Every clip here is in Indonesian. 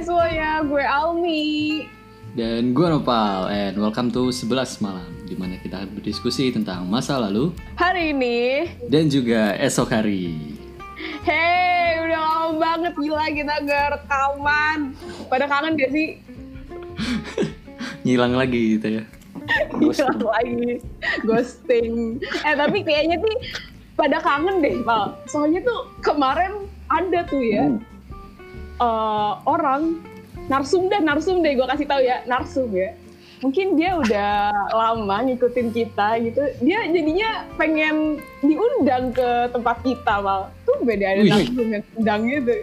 Hai semuanya, gue Almi. Dan gue Nopal, and welcome to 11 malam Di mana kita akan berdiskusi tentang masa lalu Hari ini, Dan juga esok hari hey, udah lama banget gila kita gak rekaman. Pada kangen gak sih? Ngilang lagi gitu ya Hilang lagi, ghosting. Eh tapi kayaknya sih pada kangen deh, Pak. Soalnya tuh kemarin ada tuh ya eh, orang narsum deh, narsum deh, gue kasih tahu ya, narsum ya. Mungkin dia udah lama ngikutin kita gitu, dia jadinya pengen diundang ke tempat kita, Pak. Tuh beda ada Wih. narsum yang undang gitu.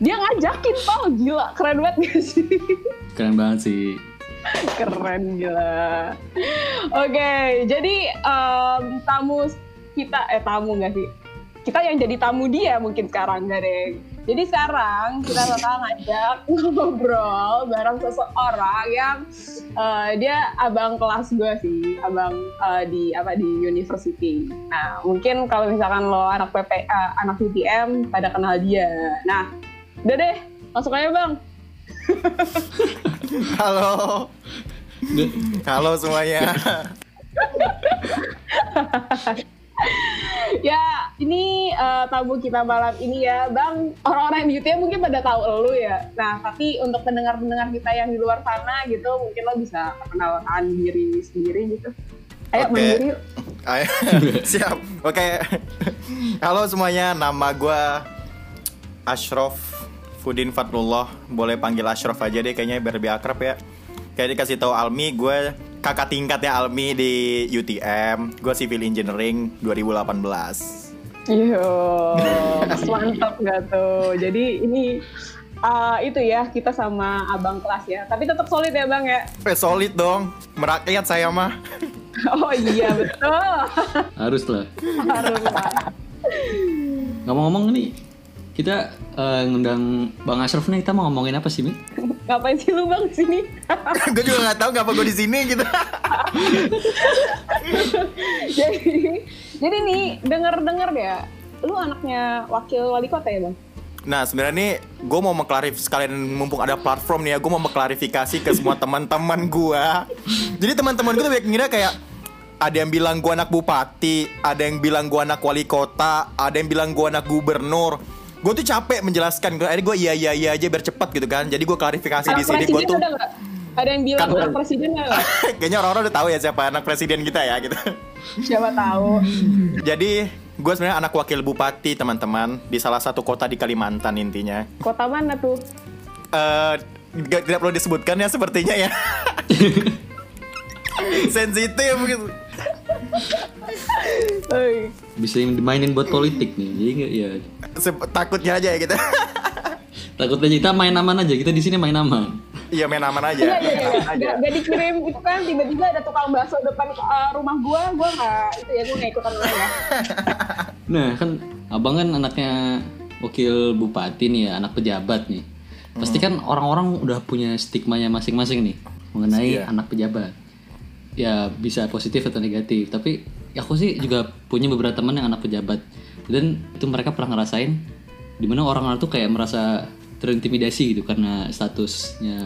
Dia ngajakin, Pak, gila, keren banget gak sih? Keren banget sih Keren gila. Oke, jadi em, tamu kita eh tamu nggak sih? Kita yang jadi tamu dia mungkin sekarang nggak deh. Jadi sekarang kita bakal ngajak ngobrol bareng seseorang yang eh, dia abang kelas gue sih, abang eh, di apa di university. Nah mungkin kalau misalkan lo anak PPA, anak UTM pada kenal dia. Nah, udah deh, masuk aja bang. Halo. Halo semuanya. ya ini eh, tamu kita malam ini ya bang orang-orang di YouTube mungkin pada tahu lu ya nah tapi untuk pendengar-pendengar kita yang di luar sana gitu mungkin lo bisa perkenalkan diri sendiri gitu ayo Oke. mandiri yuk. Ayo, Siap. Oke. Halo semuanya, nama gue Ashraf Fudin Fatullah. Boleh panggil Ashraf aja deh kayaknya biar lebih akrab ya. Kayak dikasih tahu Almi, gue kakak tingkat ya Almi di UTM. Gue Civil Engineering 2018. Yo, mantap gak tuh. Jadi ini eh, itu ya kita sama abang kelas ya. Tapi tetap solid ya bang ya. Eh solid dong, merakyat saya mah. Oh iya betul. Harus lah Harus lah. Ngomong-ngomong nih Kita eh, ngundang Bang Ashraf nih Kita mau ngomongin apa sih Mi? Ngapain sih lu bang sini? gue juga nggak tahu ngapa gue di sini gitu. jadi jadi nih denger dengar ya lu anaknya wakil wali kota ya bang Nah sebenarnya nih gue mau mengklarifikasi sekalian mumpung ada platform nih ya gue mau mengklarifikasi ke semua teman-teman gue. Jadi teman-teman gue tuh banyak ngira kayak ada yang bilang gue anak bupati, ada yang bilang gue anak wali kota, ada yang bilang gue anak gubernur. Gue tuh capek menjelaskan, gue akhirnya gue iya iya iya aja biar cepet gitu kan. Jadi gue klarifikasi di sini gue tuh ada yang bilang Kan- anak presiden nggak kayaknya orang-orang udah tahu ya siapa anak presiden kita ya gitu. siapa tahu Jadi gue sebenarnya anak wakil bupati teman-teman di salah satu kota di Kalimantan intinya. kota mana tuh eh nggak- tidak perlu disebutkan ya sepertinya ya. Sensitif gitu. Bisa dimainin buat politik nih Jadi nggak ya Se- takutnya aja ya kita. Takutnya kita main aman aja Kita di sini main aman Iya main aman aja. Iya, iya, iya. Gak, gak dikirim itu kan tiba-tiba ada tukang bakso depan uh, rumah gua, gua nggak itu ya gua nggak ikutan ya. Nah kan abang kan anaknya wakil bupati nih ya, anak pejabat nih. Pasti kan orang-orang udah punya stigmanya masing-masing nih mengenai Iya. anak pejabat. Ya bisa positif atau negatif. Tapi aku sih juga punya beberapa teman yang anak pejabat. Dan itu mereka pernah ngerasain di mana orang-orang tuh kayak merasa terintimidasi gitu karena statusnya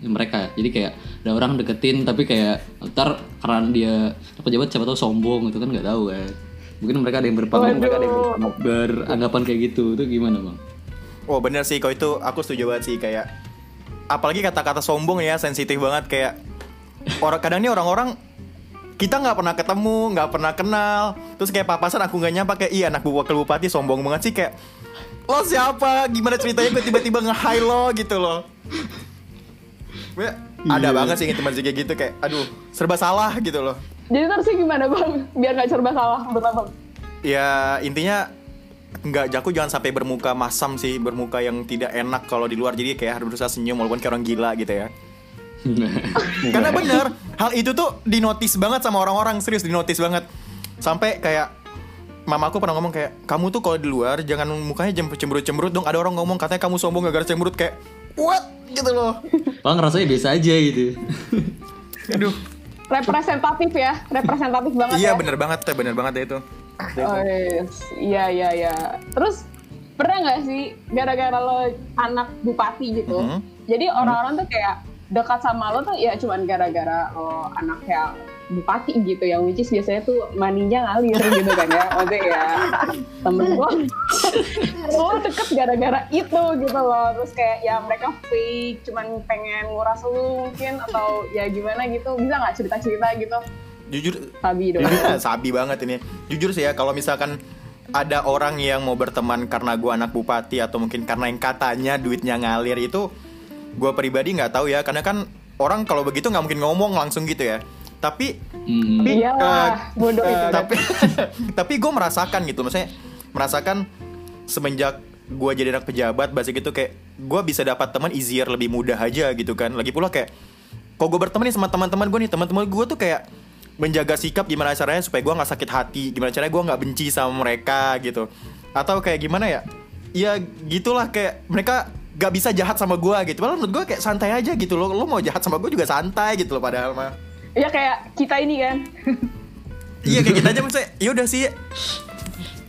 mereka. Jadi kayak ada orang deketin tapi kayak ntar karena dia anak pejabat siapa tahu sombong gitu kan nggak tahu kan. Mungkin mereka ada yang berpanggung, mereka ada yang ber- beranggapan kayak gitu. Itu gimana bang? Oh bener sih kalau itu aku setuju banget sih kayak apalagi kata-kata sombong ya sensitif banget kayak orang kadang nih orang-orang kita nggak pernah ketemu nggak pernah kenal. Terus kayak papasan aku nggak nyapa kayak iya anak bu wakil bupati sombong banget sih. Kayak lo siapa? Gimana ceritanya kok tiba-tiba nge-high lo? Gitu loh. Ya, ada Iya. banget sih teman sih kayak gitu kayak aduh serba salah gitu loh. Jadi terusnya gimana bang? Biar nggak serba salah menurut abang. ya intinya nggak jago jangan sampai bermuka masam sih bermuka yang tidak enak kalau di luar. Jadi kayak harus berusaha senyum walaupun kayak orang gila gitu ya karena bener hal itu tuh dinotis banget sama orang-orang serius dinotis banget sampai kayak mamaku pernah ngomong kayak kamu tuh kalau di luar jangan mukanya cemberut-cemberut dong ada orang ngomong katanya kamu sombong gara-gara cemberut kayak what gitu loh Bang rasanya biasa aja gitu. aduh Representatif ya, representatif banget iya ya. bener banget bener banget ya itu Oh, yes. iya iya iya. Terus pernah nggak sih gara-gara lo anak bupati gitu Mhm. jadi orang-orang tuh kayak dekat sama lo tuh ya cuman gara-gara lo anak yang bupati gitu yang which is biasanya tuh maninya ngalir gitu kan ya. Maksudnya ya temen gue lo deket gara-gara itu gitu loh. Terus kayak ya mereka fake cuman pengen nguras lo mungkin atau ya gimana gitu. Bisa nggak cerita-cerita gitu? Jujur Sabi dong sabi banget ini. Jujur sih ya kalau misalkan ada orang yang mau berteman karena gua anak bupati atau mungkin karena yang katanya duitnya ngalir itu gua pribadi nggak tahu ya karena kan orang kalau begitu nggak mungkin ngomong langsung gitu ya. Tapi Hmm. tapi Iya, eh, bodoh eh, itu, Dan. tapi tapi gue merasakan gitu maksudnya merasakan semenjak gue jadi anak pejabat basic itu kayak gue bisa dapat teman easier lebih mudah aja gitu kan lagi pula kayak kalau gue berteman nih sama teman-teman gue nih teman-teman gue tuh kayak menjaga sikap gimana caranya supaya gue nggak sakit hati gimana caranya gue nggak benci sama mereka gitu atau kayak gimana ya ya gitulah kayak mereka gak bisa jahat sama gue gitu padahal menurut gue kayak santai aja gitu loh lo mau jahat sama gue juga santai gitu loh padahal mah ya kayak kita ini kan Iya kayak gitu aja maksudnya Ya udah sih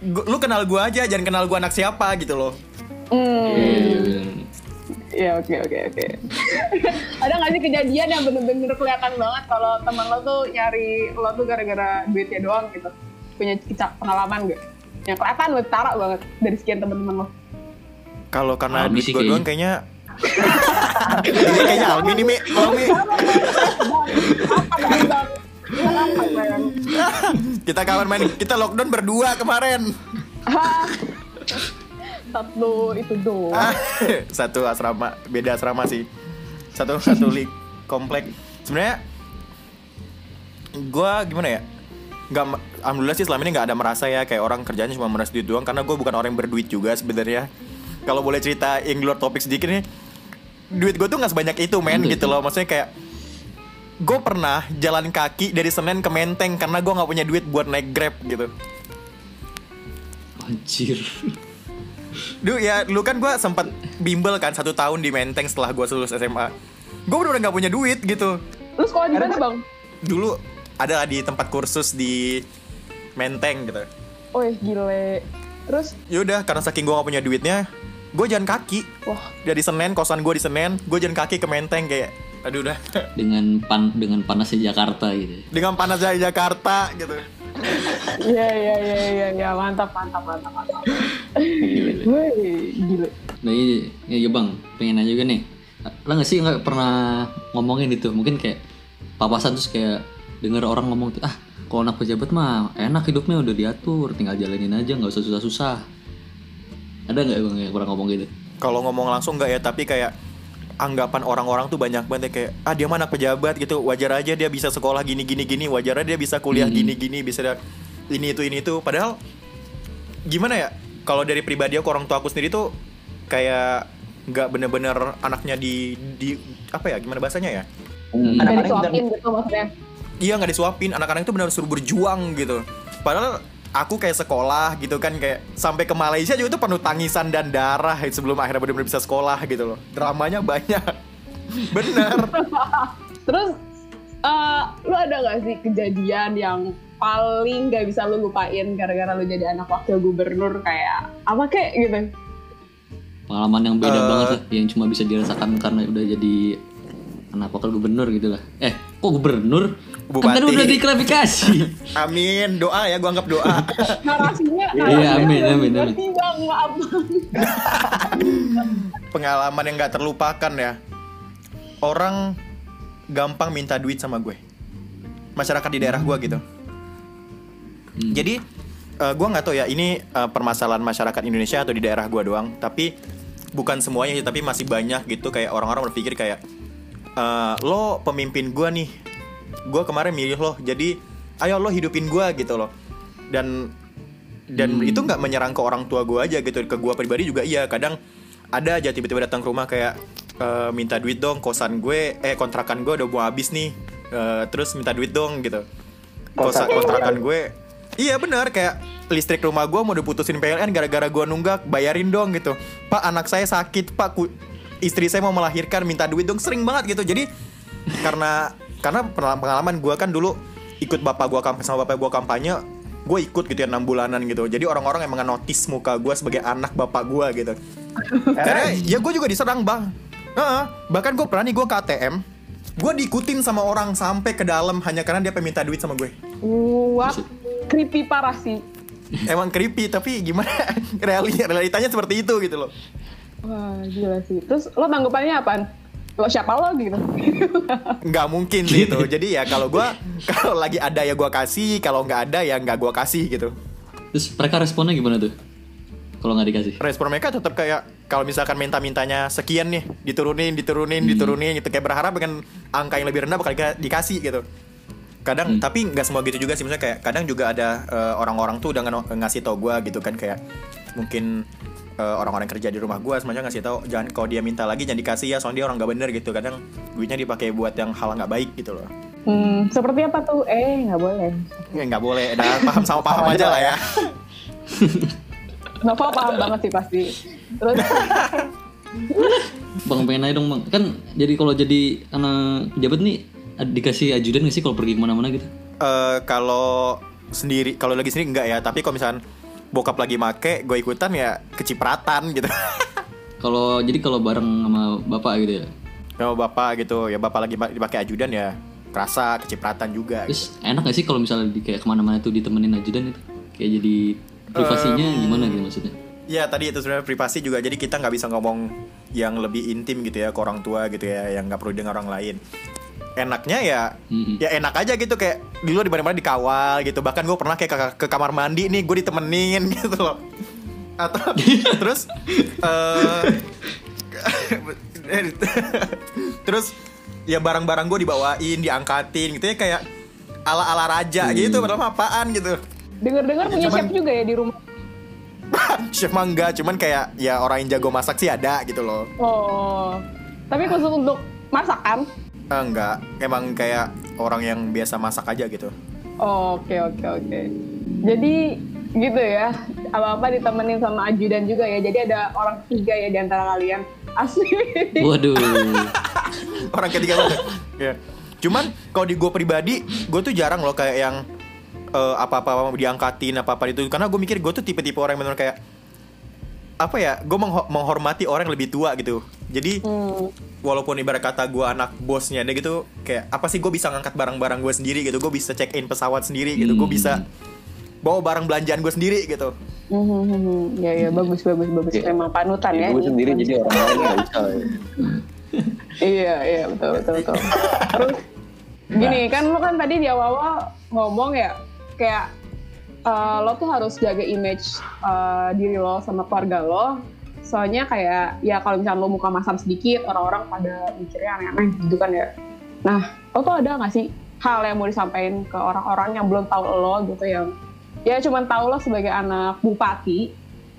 Gu- Lu kenal gua aja Jangan kenal gua anak siapa gitu loh hmm. Iya. Ya oke oke oke. Ada nggak sih kejadian yang bener-bener kelihatan banget kalau teman lo tuh nyari lo tuh gara-gara duitnya doang gitu? Punya pengalaman gak? Yang kelihatan lo tara banget dari sekian teman-teman lo. Kalau karena Almi duit kayaknya. doang kayaknya Ini kayaknya Almi nih Mi Kalau Mi Apa bang? Bang? Apa bang? Kita kawan main Kita lockdown berdua kemarin? Satu itu doang. Ah, Satu asrama Beda asrama sih Satu satu league komplek Sebenarnya Gua gimana ya Gak, Alhamdulillah sih selama ini nggak ada merasa ya kayak orang kerjanya cuma meras duit doang karena gue bukan orang yang berduit juga sebenarnya kalau boleh cerita yang luar topik sedikit nih duit gue tuh nggak sebanyak itu men gitu loh. Maksudnya kayak gue pernah jalan kaki dari Senen ke Menteng karena gue nggak punya duit buat naik grab gitu. Anjir. Duh ya lu kan gue sempat bimbel kan satu tahun di Menteng setelah gue lulus SMA gue bener-bener nggak punya duit gitu. Lu sekolah di mana bang? dulu ada di tempat kursus di Menteng gitu. Oh gile. Terus, Yaudah karena saking gue gak punya duitnya Gue jalan kaki wah Dari Senen, kosan gue di Senen Gue jalan kaki ke Menteng kayak Aduh udah Dengan pan dengan panasnya Jakarta gitu. Dengan panas dari Jakarta gitu Iya iya iya iya ya, mantap mantap mantap mantap. Gila. Wih, gile. Nah iya, iya iya, bang, pengen nanya juga nih. Lah nggak sih nggak pernah ngomongin itu? Mungkin kayak papasan terus kayak denger orang ngomong tuh, ah kalau anak pejabat mah enak hidupnya udah diatur, tinggal jalanin aja nggak usah susah-susah. Ada nggak bang yang pernah ngomong gitu? Kalau ngomong langsung nggak ya Tapi kayak Anggapan orang-orang tuh banyak banget ya kayak Ah dia mah anak pejabat gitu Wajar aja dia bisa sekolah gini gini gini Wajar aja dia bisa kuliah Hmm. gini gini Bisa dia ini itu ini itu Padahal Gimana ya Kalau dari pribadi aku orang tua aku sendiri tuh Kayak nggak bener-bener anaknya di di apa ya gimana bahasanya ya Hmm. Anak-anak disuapin gitu maksudnya. Iya nggak disuapin, anak-anak itu benar suruh berjuang gitu. Padahal aku kayak sekolah gitu kan kayak sampai ke Malaysia juga tuh penuh tangisan dan darah sebelum akhirnya benar-benar bisa sekolah gitu loh. Dramanya banyak. Bener. Terus, eh, lu ada gak sih kejadian yang paling gak bisa lu lupain gara-gara lu jadi anak wakil gubernur kayak apa kek gitu? Pengalaman yang beda Eh. banget lah, yang cuma bisa dirasakan karena udah jadi anak wakil gubernur gitu lah. Eh, kok gubernur? Kan Bupati. udah diklarifikasi. Amin, doa ya, gua anggap doa. Narasinya, Iya, amin, amin, amin. Pengalaman yang nggak terlupakan ya. Orang gampang minta duit sama gue. Masyarakat di daerah gue gitu. Hmm. Jadi eh, gua nggak tahu ya ini eh, permasalahan masyarakat Indonesia atau di daerah gua doang, tapi bukan semuanya sih, tapi masih banyak gitu kayak orang-orang berpikir kayak eh, lo pemimpin gua nih, gua kemarin milih lo, jadi ayo lo hidupin gua gitu loh. Dan dan Hmm. itu nggak menyerang ke orang tua gua aja gitu, ke gua pribadi juga iya. Kadang ada aja tiba-tiba datang ke rumah kayak eh, minta duit dong kosan gue, eh kontrakan gue udah mau habis nih, Eh, terus minta duit dong gitu. Kosa kontrakan gue Iya benar kayak listrik rumah gue mau diputusin PLN gara-gara gue nunggak bayarin dong gitu Pak anak saya sakit pak ku- istri saya mau melahirkan minta duit dong sering banget gitu jadi karena karena pengalaman gue kan dulu ikut bapak gue kampanye sama bapak gue kampanye gue ikut gitu ya enam bulanan gitu jadi orang-orang emang notice muka gue sebagai anak bapak gue gitu karena ya gue juga diserang bang Heeh, bahkan gue pernah nih gue ke ATM gue diikutin sama orang sampai ke dalam hanya karena dia pengen minta duit sama gue What? Creepy parah sih. emang creepy tapi gimana Reali realitanya seperti itu gitu loh Wah, gila sih. Terus lo tanggapannya apaan? Lo siapa lo gitu? nggak mungkin sih itu. Jadi ya kalau gue kalau lagi ada ya gue kasih kalau nggak ada ya nggak gue kasih gitu. Terus mereka responnya gimana tuh? Kalau nggak dikasih? respon mereka tetap kayak kalau misalkan minta mintanya sekian nih diturunin diturunin diturunin gitu. Kayak berharap dengan angka yang lebih rendah bakal dika- dikasih gitu. Kadang tapi nggak semua gitu juga sih. Misalnya kayak kadang juga ada eh, orang-orang tuh udah ngasih tau gue gitu kan. Kayak mungkin orang-orang yang kerja di rumah gue semuanya ngasih tau jangan kalau dia minta lagi jangan dikasih ya soalnya dia orang nggak bener gitu kadang duitnya dipakai buat yang hal nggak baik gitu loh Hmm, seperti apa tuh? Eh, nggak boleh. ya nggak boleh nah, paham sama paham aja lah ya Nova paham banget sih pasti. Terus, Bang pengen nanya dong bang, kan jadi kalau jadi anak pejabat nih dikasih ajudan nggak sih kalau pergi ke mana-mana gitu? Eh, kalau sendiri kalau lagi sendiri enggak ya tapi kalau misalkan bokap lagi make gue ikutan ya kecipratan gitu Kalau jadi kalau bareng sama bapak gitu ya. kalau bapak gitu ya bapak lagi dipakai ajudan ya kerasa kecipratan juga gitu. Terus enak gak sih kalau misalnya di kayak ke mana-mana tuh ditemenin ajudan itu? Kayak jadi privasinya gimana gitu maksudnya? ya tadi itu sebenarnya privasi juga jadi kita nggak bisa ngomong yang lebih intim gitu ya ke orang tua gitu ya yang nggak perlu dengar orang lain enaknya ya Mm-mm. ya enak aja gitu kayak di luar di mana-mana dikawal gitu bahkan gue pernah kayak ke, ke kamar mandi nih gue ditemenin gitu loh atau terus eh terus ya barang-barang gue dibawain diangkatin gitu ya kayak ala-ala raja gitu padahal apaan gitu denger-dengar punya Cuman- chef juga ya di rumah. chef mah enggak cuman kayak ya orang yang jago masak sih ada gitu loh Oh, tapi khusus untuk masakan. Eh, enggak emang kayak orang yang biasa masak aja gitu Oh, Oke oke oke. Jadi gitu ya, apa-apa ditemenin sama ajudan juga ya. Jadi ada orang ketiga ya di antara kalian. Asli. Waduh. orang ketiga banget ya cuman kalau di gue pribadi gue tuh jarang loh kayak yang eh, apa-apa diangkatin apa-apa itu karena gue mikir gue tuh tipe-tipe orang yang bener kayak apa ya gue menghormati orang yang lebih tua gitu jadi Hmm. walaupun ibarat kata gue anak bosnya dia gitu kayak apa sih gue bisa ngangkat barang-barang gue sendiri gitu gue bisa check in pesawat sendiri gitu gue Hmm. bisa bawa barang belanjaan gue sendiri gitu Hmm, hmm, hmm, hmm. Ya ya bagus bagus bagus. Iya. Emang panutan ya. gue sendiri jadi orang lain nggak bisa ya. Iya iya betul betul betul. Terus gini kan lo kan tadi di awal-awal ngomong ya kayak eh, lo tuh harus jaga image eh, diri lo sama keluarga lo. Soalnya kayak ya kalau misalnya lo muka masam sedikit orang-orang pada mikirnya aneh-aneh gitu kan ya. Nah lo tuh ada nggak sih hal yang mau disampaikan ke orang-orang yang belum tahu lo gitu yang ya cuman tahu lo sebagai anak bupati?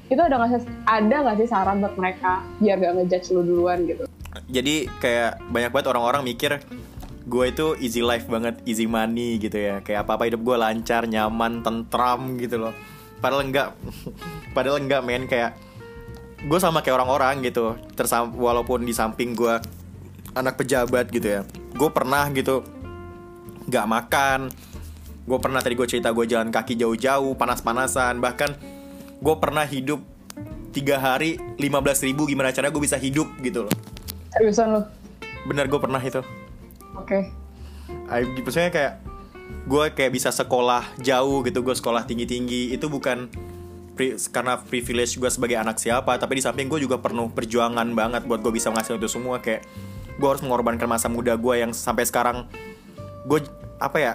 Itu ada nggak sih ada nggak sih saran buat mereka biar gak ngejudge lo duluan gitu? Jadi kayak banyak banget orang-orang mikir gue itu easy life banget easy money gitu ya. Kayak apa apa hidup gue lancar nyaman tentram gitu loh. Padahal enggak. Padahal enggak men. Kayak gue sama kayak orang-orang gitu tersam walaupun di samping gue anak pejabat gitu ya gue pernah gitu nggak makan gue pernah tadi gue cerita gue jalan kaki jauh-jauh panas-panasan bahkan gue pernah hidup tiga hari 15.000 ribu gimana caranya gue bisa hidup gitu loh. Seriusan lo bener gue pernah itu. Oke. I, maksudnya kayak gue kayak bisa sekolah jauh gitu gue sekolah tinggi tinggi itu bukan pri- karena privilege gue sebagai anak siapa tapi di samping gue juga penuh perjuangan banget buat gue bisa ngasih itu semua kayak gue harus mengorbankan masa muda gue yang sampai sekarang gue apa ya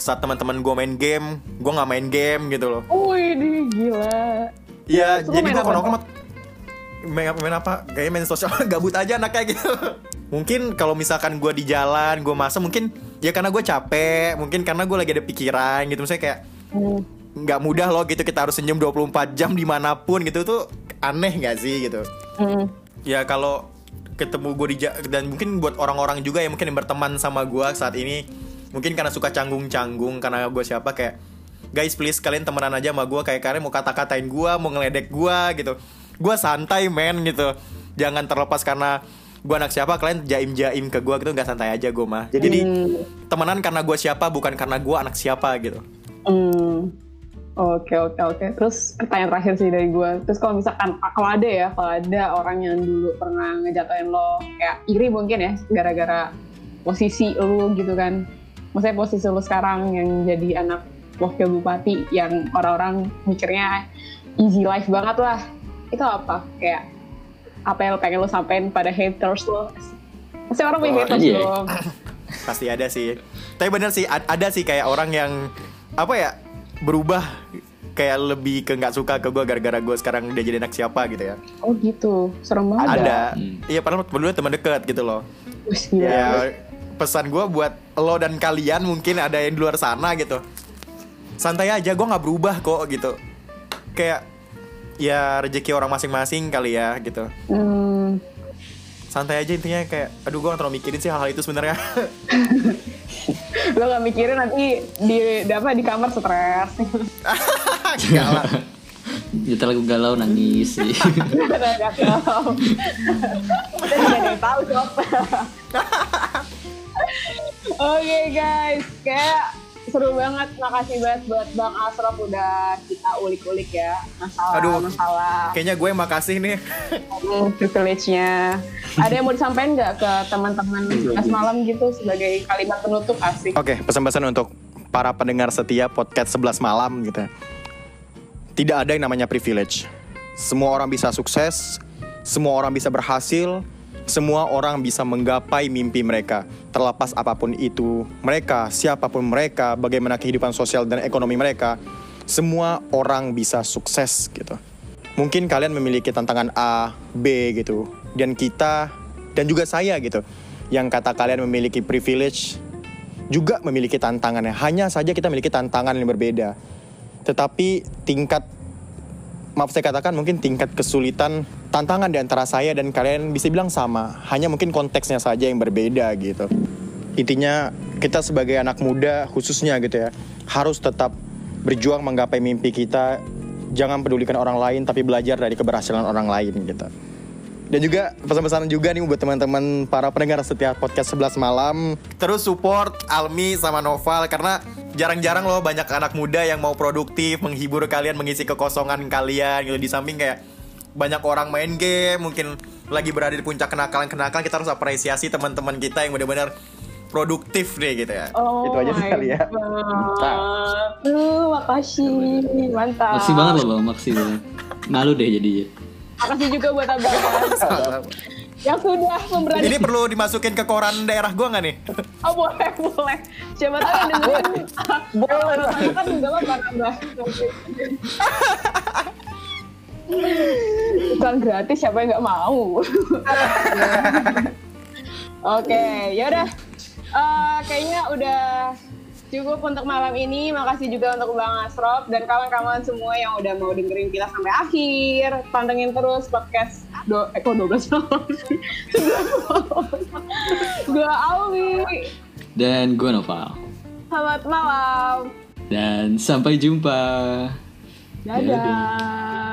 saat teman-teman gue main game gue nggak main game gitu loh Wih, ini gila. Terus lu jadi main gue apa? kalau nongkrong main, main apa? Kayaknya main sosial gabut aja anaknya gitu. Mungkin kalau misalkan gue di jalan, gue masa mungkin ya karena gue capek, mungkin karena gue lagi ada pikiran gitu. Misalnya kayak Hmm. Nggak mudah loh gitu kita harus senyum 24 jam di mana pun gitu tuh aneh nggak sih gitu. Hmm. Ya kalau ketemu gue di dan mungkin buat orang-orang juga yang mungkin yang berteman sama gue saat ini mungkin karena suka canggung-canggung karena gue siapa kayak guys please kalian temenan aja sama gue kayak kalian mau kata-katain gue mau ngeledek gue gitu gue santai men gitu jangan terlepas karena gue anak siapa kalian jaim-jaim ke gue gitu nggak santai aja gue mah jadi Hmm. temenan karena gue siapa bukan karena gue anak siapa gitu. Oke oke oke. Terus pertanyaan terakhir sih dari gue. Terus kalau misalkan kalau ada ya, kalau ada orang yang dulu pernah ngejatuhin lo kayak iri mungkin ya, gara-gara posisi lo gitu kan. Maksudnya posisi lo sekarang yang jadi anak wakil bupati yang orang-orang mikirnya easy life banget lah. Itu apa? Kayak apa yang lo pengen lo sampein pada haters lo? Pasti orang punya Oh, haters iya. dong. Pasti ada sih. Tapi bener sih ada sih kayak orang yang apa ya berubah kayak lebih ke nggak suka ke gue gara-gara gue sekarang udah jadi anak siapa gitu ya. Oh gitu, serem banget. Ada. Hmm. Iya padahal berdua teman dekat gitu loh. Gila. Ya pesan gue buat lo dan kalian mungkin ada yang di luar sana gitu. Santai aja, gue nggak berubah kok gitu. Kayak ya rezeki orang masing-masing kali ya gitu. Hmm, Santai aja intinya kayak, aduh gue gak terlalu mikirin sih hal-hal itu sebenarnya. lo gak mikirin nanti di, di apa di kamar stres. Lah. Nyetel lagu galau nangis sih. Gak tahu. Kita tidak ada yang tahu siapa. Oke guys, kayak seru banget. Makasih banget buat Bang Asraf udah kita ulik-ulik ya masalah Aduh. masalah Kayaknya gue yang makasih nih. privilege-nya. Ada yang mau disampaikan nggak ke teman-teman pas malam gitu sebagai kalimat penutup asik? Oke, pesan-pesan untuk para pendengar setia podcast 11 malam gitu ya. Tidak ada yang namanya privilege. Semua orang bisa sukses, semua orang bisa berhasil, semua orang bisa menggapai mimpi mereka. Terlepas apa pun itu mereka, siapa pun mereka, bagaimana kehidupan sosial dan ekonomi mereka, semua orang bisa sukses gitu. Mungkin kalian memiliki tantangan A, B gitu. Dan kita dan juga saya gitu. Yang kata kalian memiliki privilege juga memiliki tantangannya. Hanya saja kita memiliki tantangan yang berbeda. Tetapi tingkat maaf saya katakan mungkin tingkat kesulitan tantangan di antara saya dan kalian bisa bilang sama. Hanya mungkin konteksnya saja yang berbeda gitu. Intinya kita sebagai anak muda khususnya gitu ya harus tetap berjuang menggapai mimpi kita. Jangan pedulikan orang lain tapi belajar dari keberhasilan orang lain gitu. Dan juga pesan-pesan juga nih buat teman-teman para pendengar setiap podcast 11 malam. Terus support Almi sama Noval karena jarang-jarang loh banyak anak muda yang mau produktif, menghibur kalian, mengisi kekosongan kalian gitu. Di samping kayak banyak orang main game, mungkin lagi berada di puncak kenakalan-kenakalan, kita harus apresiasi teman-teman kita yang benar-benar produktif deh gitu ya. Oh Itu aja sih my kali ya. God. Uh, makasih, mantap. Makasih banget loh bang, makasih banget. Malu deh jadinya. Makasih juga buat abang yang sudah memberani. Ini perlu dimasukin ke koran daerah gua nggak nih? Oh boleh, boleh. Siapa tahu yang dengerin. boleh. Kan juga apa gratis siapa yang nggak mau? Oke, yaudah. Eh, kayaknya udah cukup untuk malam ini. Makasih juga untuk Bang Asrop dan kawan-kawan semua yang udah mau dengerin kita sampai akhir. Pantengin terus podcast do eh kok 12 malam sih? 11 malam. Gua Alwi. Dan gue Noval. Selamat malam. Dan sampai jumpa. Dadah.